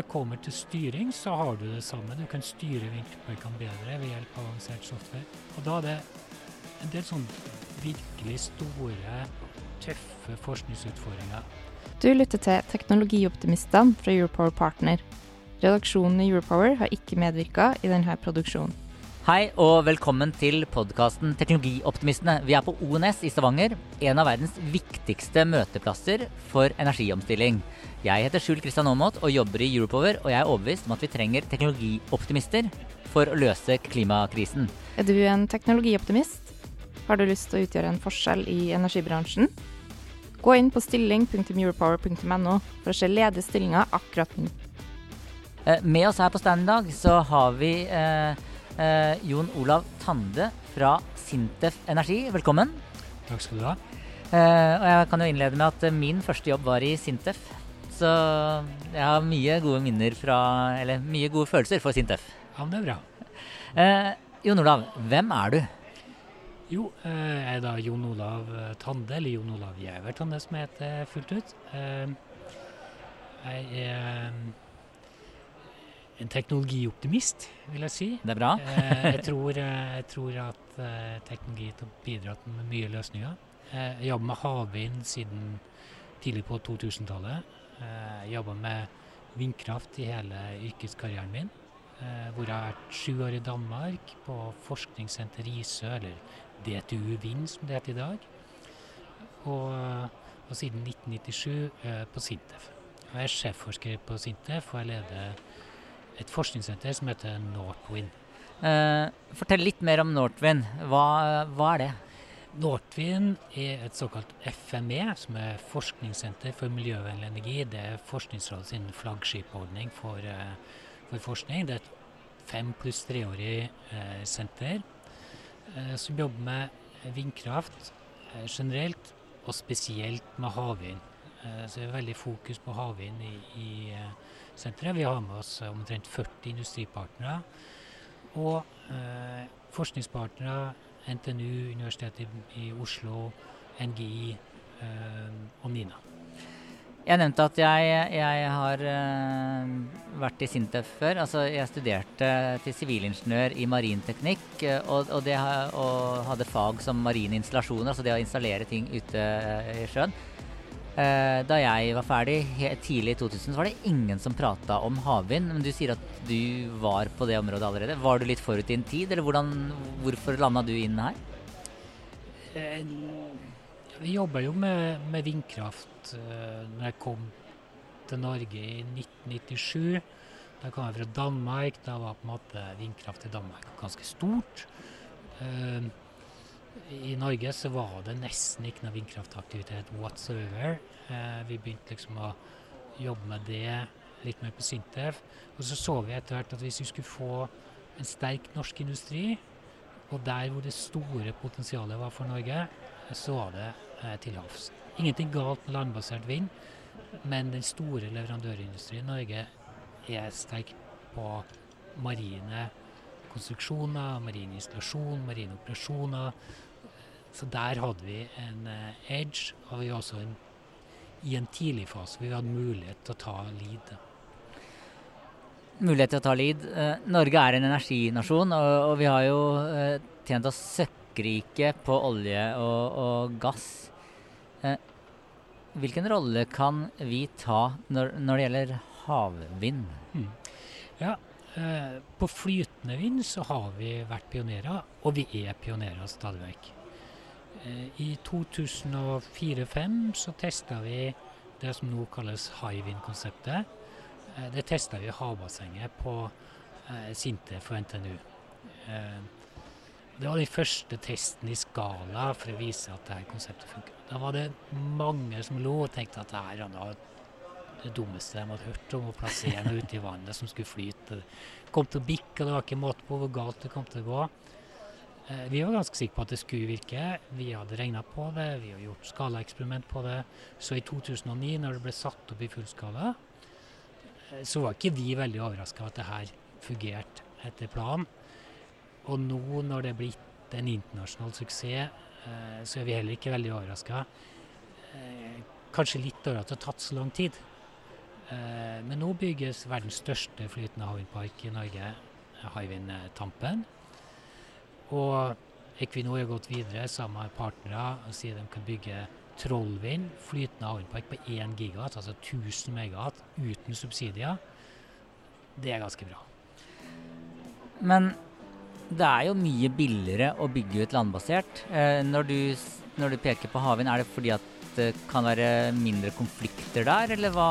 Når det kommer til styring, så har du det samme. Du kan styre vindparkene bedre ved hjelp av avansert software. Og da er det en del sånn virkelig store, tøffe forskningsutfordringer. Du lytter til Teknologioptimistene fra Europower Partner. Redaksjonen i Europower har ikke medvirka i denne produksjonen. Hei og velkommen til podkasten Teknologioptimistene. Vi er på ONS i Stavanger, en av verdens viktigste møteplasser for energiomstilling. Jeg heter Skjul Kristian Aamodt og jobber i Europower, og jeg er overbevist om at vi trenger teknologioptimister for å løse klimakrisen. Er du en teknologioptimist? Har du lyst til å utgjøre en forskjell i energibransjen? Gå inn på stilling.europower.no for å se ledige stillinger akkurat nå. Eh, Med oss her på stand i dag så har vi eh, eh, Jon Olav Tande fra Sintef Energi. Velkommen. Takk skal du ha. Eh, og jeg kan jo innlede med at eh, min første jobb var i Sintef. Så jeg har mye gode minner fra Eller mye gode følelser for Sintef. Ja, men det er bra. Eh, Jon Olav, hvem er du? Jo, eh, jeg er da Jon Olav eh, Tande, eller Jon Olav Gjæver Tande som jeg heter fullt ut. Eh, Jeg er en teknologioptimist, vil jeg si. Det er bra. Eh, jeg, tror, eh, jeg tror at eh, teknologi har bidratt med mye løsninger. Jeg jobber med havvind siden tidlig på 2000-tallet. Eh, Jeg jobber med vindkraft i hele yrkeskarrieren min. Hvor jeg har vært sju år i Danmark, på forskningssenter Risø, eller DTU Vind som det heter i dag. Og, og siden 1997 eh, på Sintef. Jeg er sjefforsker på Sintef, og jeg leder et forskningssenter som heter Northwind. Eh, fortell litt mer om Northwind. Hva, hva er det? Northwind er et såkalt FME, som er forskningssenter for miljøvennlig energi. Det er Forskningsrådet sin flaggskipordning for, eh, for forskning. Det er et fem pluss treårig eh, senter eh, som jobber med vindkraft eh, generelt, og spesielt med havvind. Eh, så det er veldig fokus på havvind i, i senteret. Vi har med oss eh, omtrent 40 industripartnere. Og eh, forskningspartnere NTNU, Universitetet i, i Oslo, NGI eh, og NINA. Jeg nevnte at jeg, jeg har eh, vært i Sintef før. Altså, jeg studerte til sivilingeniør i marinteknikk eh, og, og, og hadde fag som marine installasjoner, altså det å installere ting ute eh, i sjøen. Eh, da jeg var ferdig tidlig i 2000, så var det ingen som prata om havvind. Men du sier at du var på det området allerede. Var du litt forut din tid, eller hvordan, hvorfor landa du inn her? Eh, vi jobba jo med, med vindkraft eh, når jeg kom til Norge i 1997. Da kom jeg fra Danmark. Da var på en måte vindkraft i Danmark ganske stort. I Norge så var det nesten ikke noe vindkraftaktivitet whatsoever. Eh, vi begynte liksom å jobbe med det litt mer på Sintef. Og så så vi etter hvert at hvis vi skulle få en sterk norsk industri, og der hvor det store potensialet var for Norge, så var det eh, til havs. Ingenting galt med landbasert vind, men den store leverandørindustrien i Norge er sterk på marine konstruksjoner, marin installasjon, marine operasjoner. Så der hadde vi en eh, edge, og vi var også en, i en tidlig fase hvor vi hadde mulighet til å ta lead. mulighet til å ta lead. Eh, Norge er en energinasjon, og, og vi har jo eh, tjent oss søkkrike på olje og, og gass. Hvilken rolle kan vi ta når, når det gjelder havvind? Ja, eh, på flytende vind så har vi vært pionerer, og vi er pionerer stadig vekk. Eh, I 2004-2005 så testa vi det som nå kalles high-wind-konseptet. Eh, det testa vi i havbassenget på eh, Sintef og NTNU. Eh, det var den første testen i skala for å vise at dette konseptet funker. Da var det mange som lo og tenkte at det her hadde det dummeste de hadde hørt om å plassere noe ute i vannet som skulle flyte. Det kom til å bikke, og det var ikke måte på hvor galt det kom til å gå. Eh, vi var ganske sikre på at det skulle virke. Vi hadde regna på det, vi har gjort skalaeksperiment på det. Så i 2009, når det ble satt opp i fullskala, eh, så var ikke vi veldig overraska at det her fungerte etter planen. Og nå når det er blitt en internasjonal suksess, eh, så er vi heller ikke veldig overraska. Kanskje litt over at det har tatt så lang tid. Men nå bygges verdens største flytende havvindpark i Norge, Hywind Tampen. Og Equinor har gått videre sammen med partnere og sier de kan bygge Trollvind, flytende havvindpark på 1 gigawatt, altså 1000 megawatt, uten subsidier. Det er ganske bra. Men det er jo mye billigere å bygge ut landbasert. Eh, når, du, når, du, peker på havvind, er det fordi at det kan være mindre konflikter der, eller hva?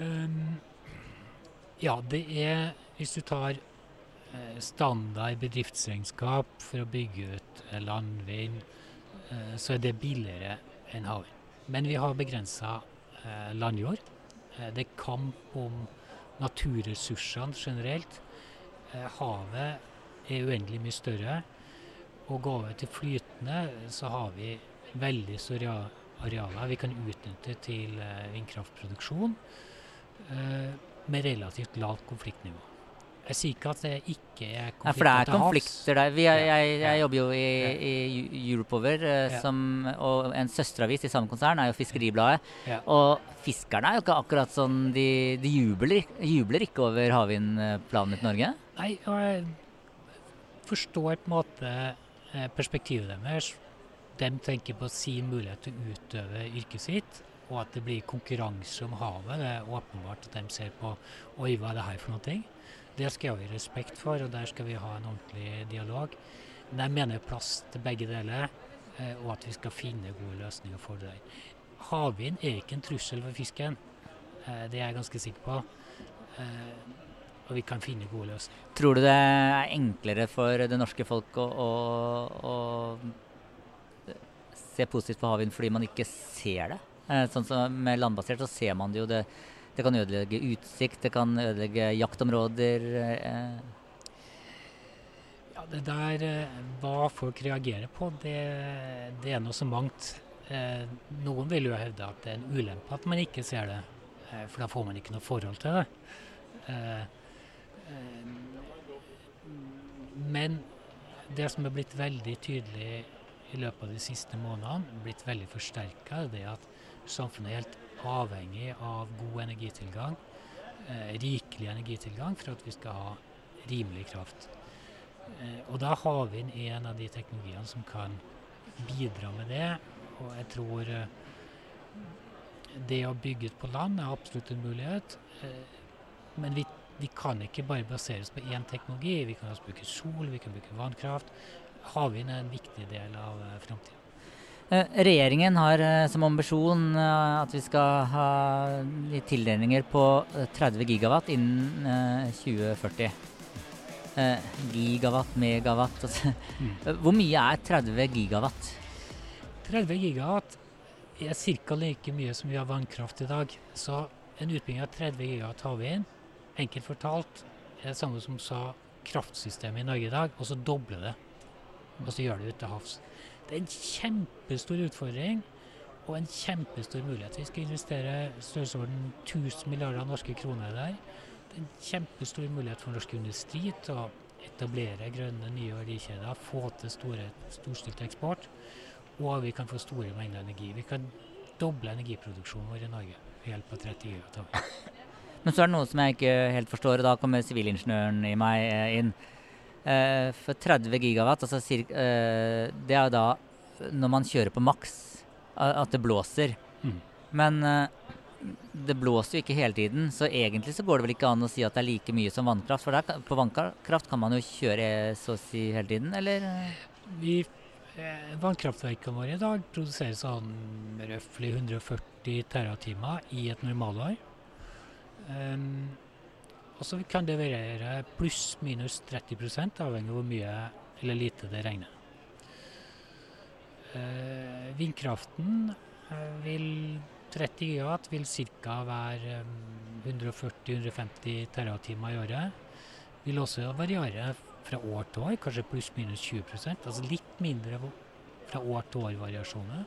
Um, ja, det er Hvis du tar Eh, standard bedriftsregnskap for å bygge ut eh, landvind, eh, så er det billigere enn havvind. Men vi har begrensa landjord. Det er kamp om naturressursene generelt. Havet er uendelig mye større. Og gå over til flytende, så har vi veldig store arealer vi kan utnytte til vindkraftproduksjon med relativt lavt konfliktnivå. Jeg sier ikke at det ikke er konflikter ja, For det er konflikter der. Er, jeg, jeg, jobber jo i, i Europower, uh, som, og en søsteravis i samme konsern er jo Fiskeribladet. Og fiskerne er jo ikke akkurat sånn De, de jubler, jubler, ikke over havvindplanene til Norge? Nei, og jeg forstår på en måte eh, perspektivet deres. De tenker på sin mulighet til å utøve yrket sitt, og at det blir konkurranse om havet. Det er åpenbart at de ser på Oi, hva er det her for noe? Det skal vi ha respekt for, og der skal vi ha en ordentlig dialog. Men jeg mener plass til begge deler, eh, og at vi skal finne gode løsninger for det. Havvind er ikke en trussel for fisken. Eh, det er jeg ganske sikker på. Eh, og vi kan finne gode løsninger. Tror du det er enklere for det norske folk å, å, å se positivt på havvind fordi man ikke ser det? Sånn som Med landbasert så ser man det jo. det det kan ødelegge utsikt, det kan ødelegge jaktområder. Eh. Ja, det der eh, hva folk reagerer på, det, det er noe så mangt. Eh, noen vil jo hevde at det er en ulempe at man ikke ser det, eh, for da får man ikke noe forhold til det. Eh, eh, men det som er blitt veldig tydelig i løpet av de siste månedene, blitt veldig forsterka, er at samfunnet er helt avhengig av god energitilgang, eh, rikelig energitilgang, for at vi skal ha rimelig kraft. Eh, og da har vi en av de teknologiene som kan bidra med det. Og jeg tror eh, det å bygge ut på land er absolutt en mulighet. Eh, men vi, vi, kan ikke bare baseres på én teknologi. Vi kan også bruke sol, vi kan bruke vannkraft. Havvind er en viktig del av eh, framtida. Eh, regjeringen har eh, som ambisjon eh, at vi skal ha tildelinger på 30 gigawatt innen 2040. Gigawatt, megawatt altså. Hvor mye er 30 gigawatt? 30 gigawatt er ca. like mye som vi har vannkraft i dag. Så en utbygging av 30 gigawatt havvind, enkelt fortalt, er det samme som sa kraftsystemet i Norge i dag, og så doble det. Og så gjør det ut til havs. Det er en kjempestor utfordring og en kjempestor mulighet. Vi skal investere størrelsesorden 1000 milliarder norske kroner der. Det er en kjempestor mulighet for norsk industri til å etablere grønne, nye verdikjeder, få til store, storstilt eksport. Og vi kan få store mengder energi. Vi kan doble energiproduksjonen vår i Norge ved hjelp av 30 gigawatt. Men så er det noe som jeg ikke helt forstår, og da kommer sivilingeniøren i meg eh, inn. Uh, for 30 gigawatt, altså uh, det er da når man kjører på maks, at det blåser. Mm. Men uh, det blåser jo ikke hele tiden, så egentlig så går det vel ikke an å si at det er like mye som vannkraft. For der, på vannkraft kan man jo kjøre så å si hele tiden, eller? Vi, vannkraftverkene våre i dag produserer sånn røftlig 140 teratimer i et normalår. Um, og så kan det variere pluss-minus 30% avhengig av hvor mye eller lite det regner. Eh, vindkraften eh, vil 30 gigawatt vil ca. være um, 140-150 TWh i året. Vil også variere fra år til år, kanskje pluss-minus 20% altså litt mindre fra år til år-variasjoner.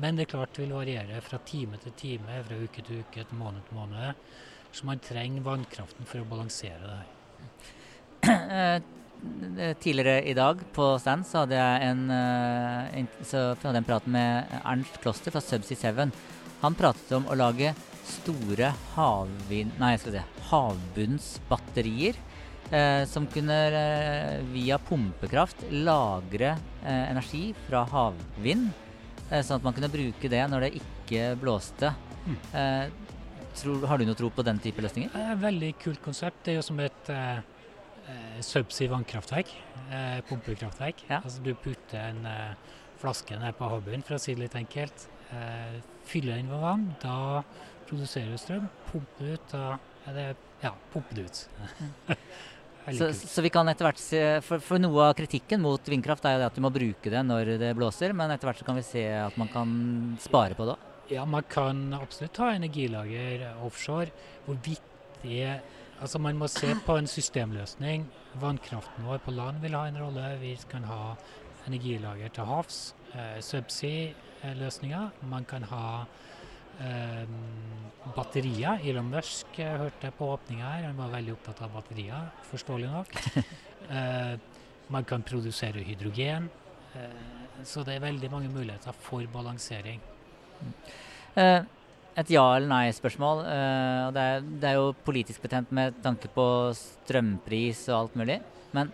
Men det er klart det vil variere fra time til time, fra uke til uke, til måned til måned. Så man trenger vannkraften for å balansere det her. Eh, tidligere i dag på stand så hadde jeg en, eh, så hadde en prat med Ernst Kloster fra Subsea 7. Han pratet om å lage store havvind, nei, jeg skal si, havbunnsbatterier. Eh, som kunne eh, via pumpekraft lagre eh, energi fra havvind. Eh, sånn at man kunne bruke det når det ikke blåste. Mm. Tror, har du noe tro på den type løsninger? Det er et veldig kult konsept. Det er jo som et eh, subsea vannkraftverk. Eh, pumpekraftverk. Ja. Altså du putter en eh, flaske ned på havbunnen, for å si det litt enkelt. Eh, fyller den med vann. Da produserer du strøm. Pumper ut. Da er det ja, pumper det ut. så, så, vi kan etter hvert se for, for, noe av kritikken mot vindkraft er jo det at du må bruke det når det blåser, men etter hvert så kan vi se at man kan spare på det òg. Ja, man kan absolutt ha energilager offshore. Hvorvidt det Altså Man må se på en systemløsning. Vannkraften vår på land vil ha en rolle. Vi kan ha energilager til havs. Eh, Subsea-løsninger. Man kan ha eh, batterier. Elon Musk jeg hørte på åpninga her, han var veldig opptatt av batterier, forståelig nok. eh, man kan produsere hydrogen. Eh, så det er veldig mange muligheter for balansering. Uh, et ja- eller nei-spørsmål. Uh, det det er, jo politisk betent med tanke på strømpris og alt mulig. Men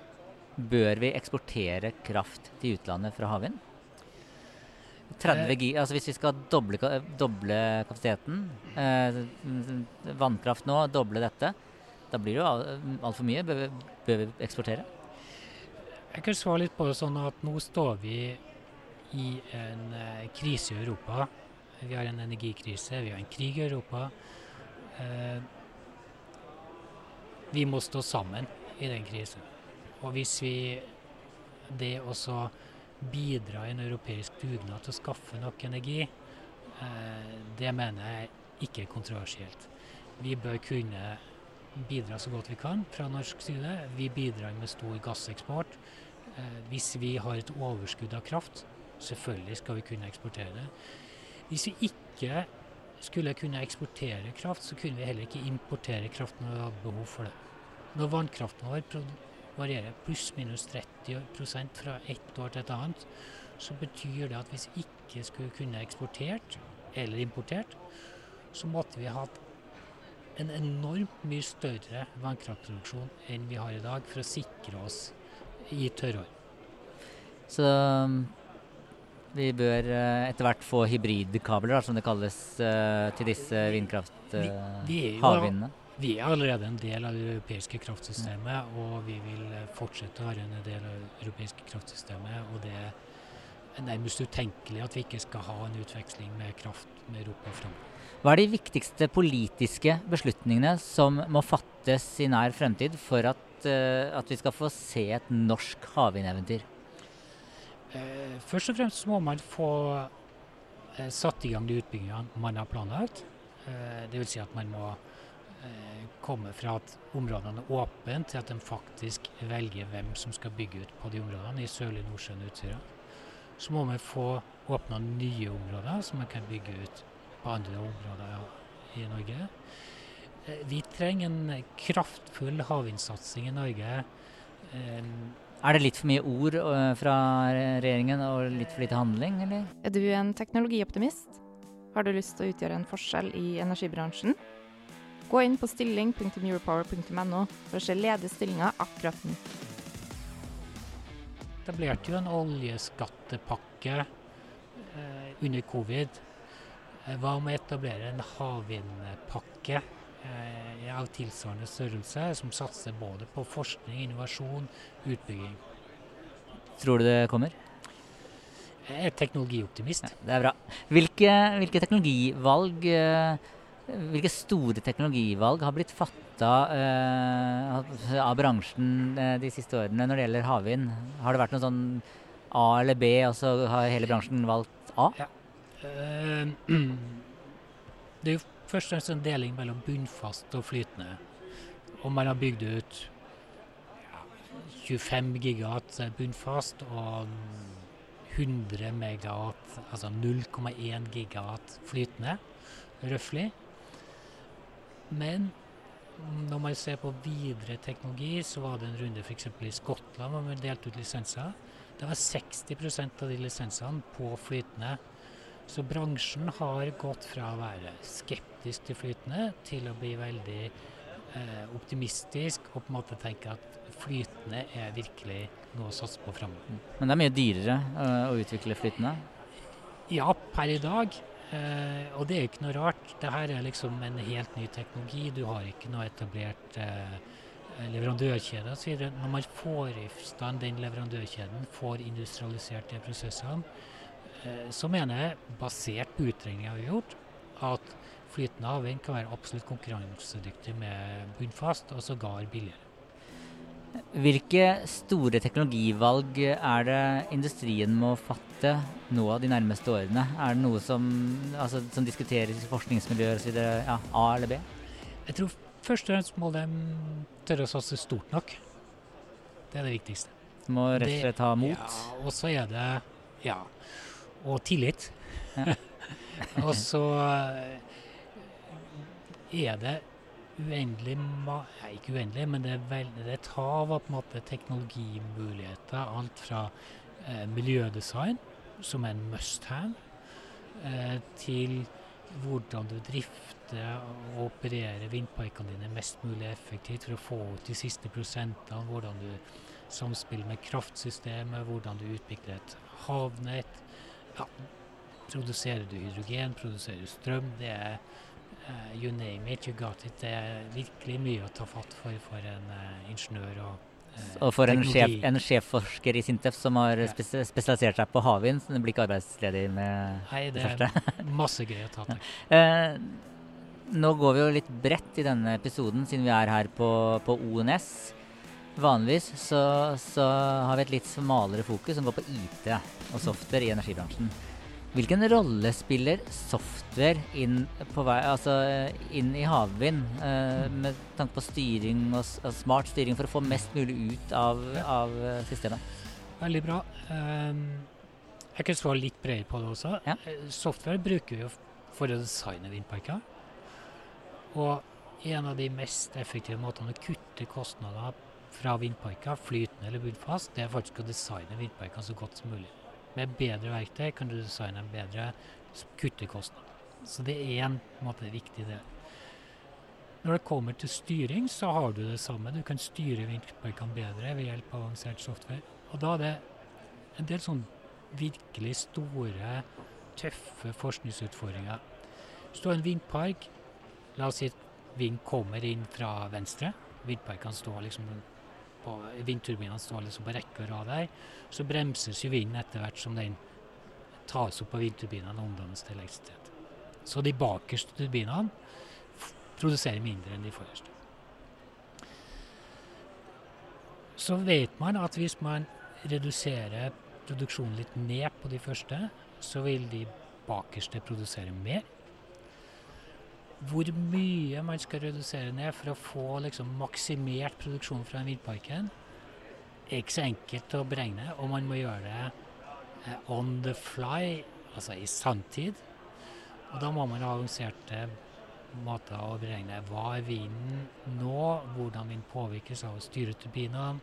bør vi eksportere kraft til utlandet fra havvind? 30 eh. gig, altså Hvis vi skal doble, doble kapasiteten, uh, vannkraft nå, doble dette, da blir det jo altfor mye. Bør vi, bør vi eksportere? Jeg kan svare litt på det sånn at nå står vi i en krise i Europa vi har en energikrise, vi har en krig i Europa. Eh, vi må stå sammen i den krisen. Og hvis vi det også bidrar i en europeisk dugnad til å skaffe nok energi, eh, det mener jeg ikke er kontroversielt. Vi bør kunne bidra så godt vi kan fra norsk side. Vi bidrar med stor gasseksport. Eh, hvis vi har et overskudd av kraft, selvfølgelig skal vi kunne eksportere det. Hvis vi ikke skulle kunne eksportere kraft, så kunne vi heller ikke importere kraft når vi hadde behov for det. Når vannkraften vår varierer pluss-minus 30% fra ett år til et annet, så betyr det at hvis vi ikke skulle kunne eksportert eller importert, så måtte vi hatt en enormt mye større vannkraftproduksjon enn vi har i dag, for å sikre oss i tørrår. Så vi bør uh, etter hvert få hybridkabler, som det kalles, uh, til disse vindkraft-havvindene. Uh, vi er allerede en del av det europeiske kraftsystemet, og vi vil fortsette å være en del av det europeiske kraftsystemet. og det er nærmest utenkelig at vi ikke skal ha en utveksling med kraft med Europa framover. Hva er de viktigste politiske beslutningene som må fattes i nær fremtid for at, at vi skal få se et norsk havvindeventyr? Eh, først og fremst må man få eh, satt i gang de utbyggingene man har planlagt. Eh, Dvs. Si at man må komme fra at områdene er åpne, til at de faktisk velger hvem som skal bygge ut på de områdene i Sørlige Nordsjøen og Utsira. Så må man få åpna nye områder som man kan bygge ut på andre områder i Norge. Vi trenger en kraftfull havvindsatsing i Norge. Er det litt for mye ord øh, fra regjeringen og litt for lite handling, eller? Er du en teknologioptimist? Har du lyst til å utgjøre en forskjell i energibransjen? Gå inn på stilling.europower.no for å se ledige stillinger akkurat nå. etablerte jo en oljeskattepakke eh, under covid. Hva om å etablere en havvindpakke eh, av tilsvarende størrelse, som satser både på forskning, innovasjon, utbygging. Tror du det kommer? Jeg er teknologioptimist. Ja, det er bra. Hvilke, hvilke, teknologivalg eh, hvilke store teknologivalg har blitt fatta eh, av bransjen eh, de siste årene når det gjelder havvind? Har det vært noe sånn A eller B, og så har hele bransjen valgt A? Ja. Uh, Det er jo først og fremst en deling mellom bunnfast og flytende. Og man har bygd ut ja, 25 gigat bunnfast og 100 megawatt, altså 0,1 gigat flytende, røftlig. Men når man ser på videre teknologi, så var det en runde f.eks. i Skottland hvor man delte ut lisenser. Det var 60% av de lisensene på flytende. Så bransjen har gått fra å være skeptisk til flytende til å bli veldig eh, optimistisk og på en måte tenke at flytende er virkelig noe å satse på framover. Men det er mye dyrere eh, å utvikle flytende? Ja, per i dag. Eh, og det er jo ikke noe rart. Dette er liksom en helt ny teknologi. Du har ikke noe etablert eh, leverandørkjede osv. Når man får i stand den leverandørkjeden, får industrialisert de prosessene, så mener jeg, basert på utregninger vi har gjort, at flytende havvind kan være absolutt konkurransedyktig med bunnfast, og sågar billigere. Hvilke store teknologivalg er det industrien må fatte nå av de nærmeste årene? Er det noe som, altså, som diskuteres i forskningsmiljøer osv.? Ja, A eller B? Jeg tror først og fremst må de tørre å satse stort nok. Det er det viktigste. Må rett og slett ha mot? Ja, og så er det Ja. Og tillit. Og så er det uendelig Nei, ikke uendelig, men det er, vel, det er et hav av teknologimuligheter. Alt fra eh, miljødesign, som er en must have, eh, til hvordan du drifter og opererer vindparkene dine mest mulig effektivt for å få ut de siste prosentene. Hvordan du samspiller med kraftsystemet, hvordan du utvikler et havnett. Ja, produserer du hydrogen, produserer du strøm. Det er Uh, you name it, you got it. Det er virkelig mye å ta fatt for for en uh, ingeniør. Og, uh, og for en, sjef, en sjefforsker i Sintef som har ja. spesialisert seg på havvind, så blir ikke arbeidsledig med Hei, det, det første? masse gøy å ta tak nå går vi jo litt bredt i denne episoden, siden vi er her på, på ONS. Vanligvis så, så, har vi et litt smalere fokus som går på IT og software i energibransjen. Hvilken rolle spiller software inn, vei, altså inn i havvind, eh, med tanke på styring og, og, smart styring for å få mest mulig ut av, av systemet? Veldig bra. Um, jeg kan svare litt bredere på det også. Ja. Eh, software bruker vi jo for å designe vindparker. Og en av de mest effektive måtene å kutte kostnader fra vindparker, flytende eller bunnfast, det er faktisk å designe vindparkene så godt som mulig. Med bedre verktøy kan du designe en bedre kuttekostnad. Så det er en, måte, viktig del. Når det kommer til styring, så har du det samme. Du kan styre vindparkene bedre ved hjelp av avansert software. Og da er det en del sånn virkelig store, tøffe forskningsutfordringer. Har en vindpark, la oss si at vind kommer inn fra venstre. Vindparkene står liksom på vindturbinene står liksom på rekke og rad her, så bremses jo vinden etter hvert som den tas opp av vindturbinene og omdannes til elektrisitet. Så de bakerste turbinene produserer mindre enn de forreste. Så vet man at hvis man reduserer produksjonen litt ned på de første, så vil de bakerste produsere mer hvor mye man skal redusere ned for å få liksom, maksimert produksjon fra vindparken, er ikke så enkelt å beregne, og man må gjøre det eh, on the fly, altså i sanntid. Og da må man ha avanserte måter å beregne hva er vinden nå, hvordan vinden påvirkes av å styre turbinene.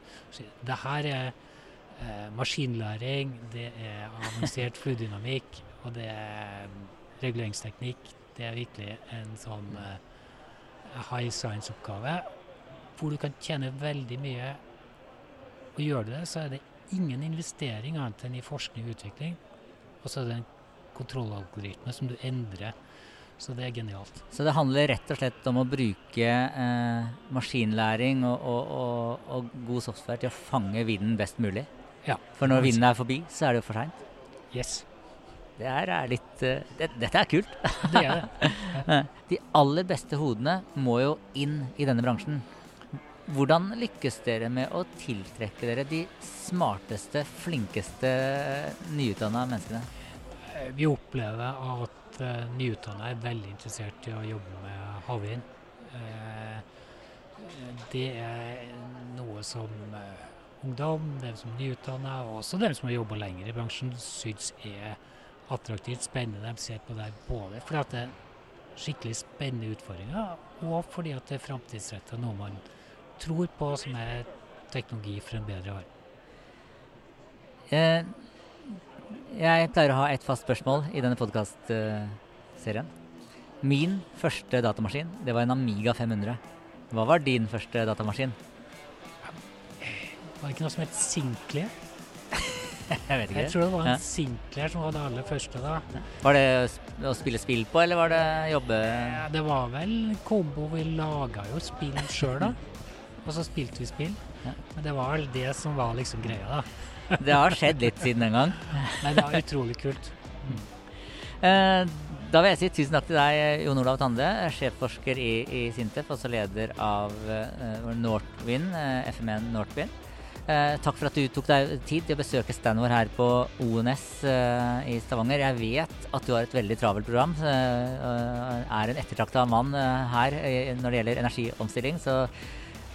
Det her er eh, maskinlæring, det er avansert fluidynamikk, og det er reguleringsteknikk, det er virkelig en sånn uh, high science-oppgave hvor du kan tjene veldig mye. Og gjør du det, så er det ingen investering annet enn i forskning og utvikling. Og så er det en kontrollalgoritme som du endrer. Så det er genialt. Så det handler rett og slett om å bruke eh, maskinlæring og, og, og, og, god software til å fange vinden best mulig? Ja. For når vinden er forbi, så er det jo for seint? Yes. Det er litt uh, det, Dette er kult. Det er det. De aller beste hodene må jo inn i denne bransjen. Hvordan lykkes dere med å tiltrekke dere de smarteste, flinkeste nyutdanna menneskene? Vi opplever at uh, nyutdanna er veldig interessert i å jobbe med havvind. Uh, det er noe som uh, ungdom, dem som nyutdanna, og også dem som har jobba lenger i bransjen, syns er attraktivt, spennende. De ser på der. både fordi at det er skikkelig spennende utfordringer, og fordi at det er framtidsretta noe man tror på som er teknologi for en bedre verden. Eh, jeg pleier å ha et fast spørsmål i denne podkastserien. Min første datamaskin, det var en Amiga 500. Hva var din første datamaskin? Var det ikke noe som het Sinclair? jeg vet ikke. Jeg tror det var en Ja. Sinclair som var det aller første da. Var det å spille spill på, eller var det jobbe Ja, det var vel kombo. Vi laga jo spill sjøl, da. Og så spilte vi spill. Ja. Men det var vel det som var liksom greia, da. Det har skjedd litt siden den gang. Men det var utrolig kult. Eh, Da vil jeg si tusen takk til deg, Jon Olav Tande, sjefforsker i, i Sintef, også leder av uh, Northwind, eh, FMN Northwind. Eh, takk for at du tok deg tid til å besøke standen vår her på ONS eh, i Stavanger. Jeg vet at du har et veldig travelt program. eh, er en ettertrakta mann eh, her eh, når det gjelder energiomstilling. Så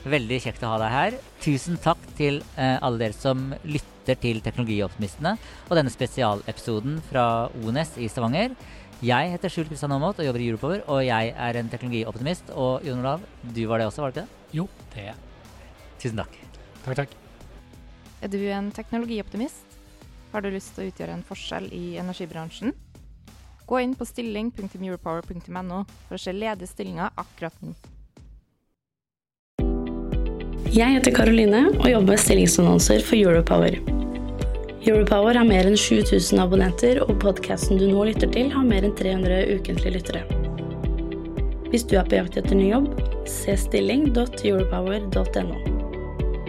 veldig kjekt å ha deg her. Tusen takk til alle dere som lytter til Teknologioptimistene og denne spesialepisoden fra ONS i Stavanger. Jeg heter Skjult Kristian Aamodt og jobber i Europower, og jeg er en teknologioptimist. Og Jon Olav, du var det også, var det ikke det? Jo, det er jeg. Tusen takk. Takk, takk. Er du en teknologioptimist? Har du lyst til å utgjøre en forskjell i energibransjen? Gå inn på stilling.europower.no for å se ledige stillinger akkurat nå. Jeg heter Karoline og jobber med stillingsannonser for Europower. Europower har mer enn 7000 abonnenter, og podkasten du nå lytter til, har mer enn 300 ukentlige lyttere. Hvis du er på jakt etter ny jobb, se stilling.europower.no.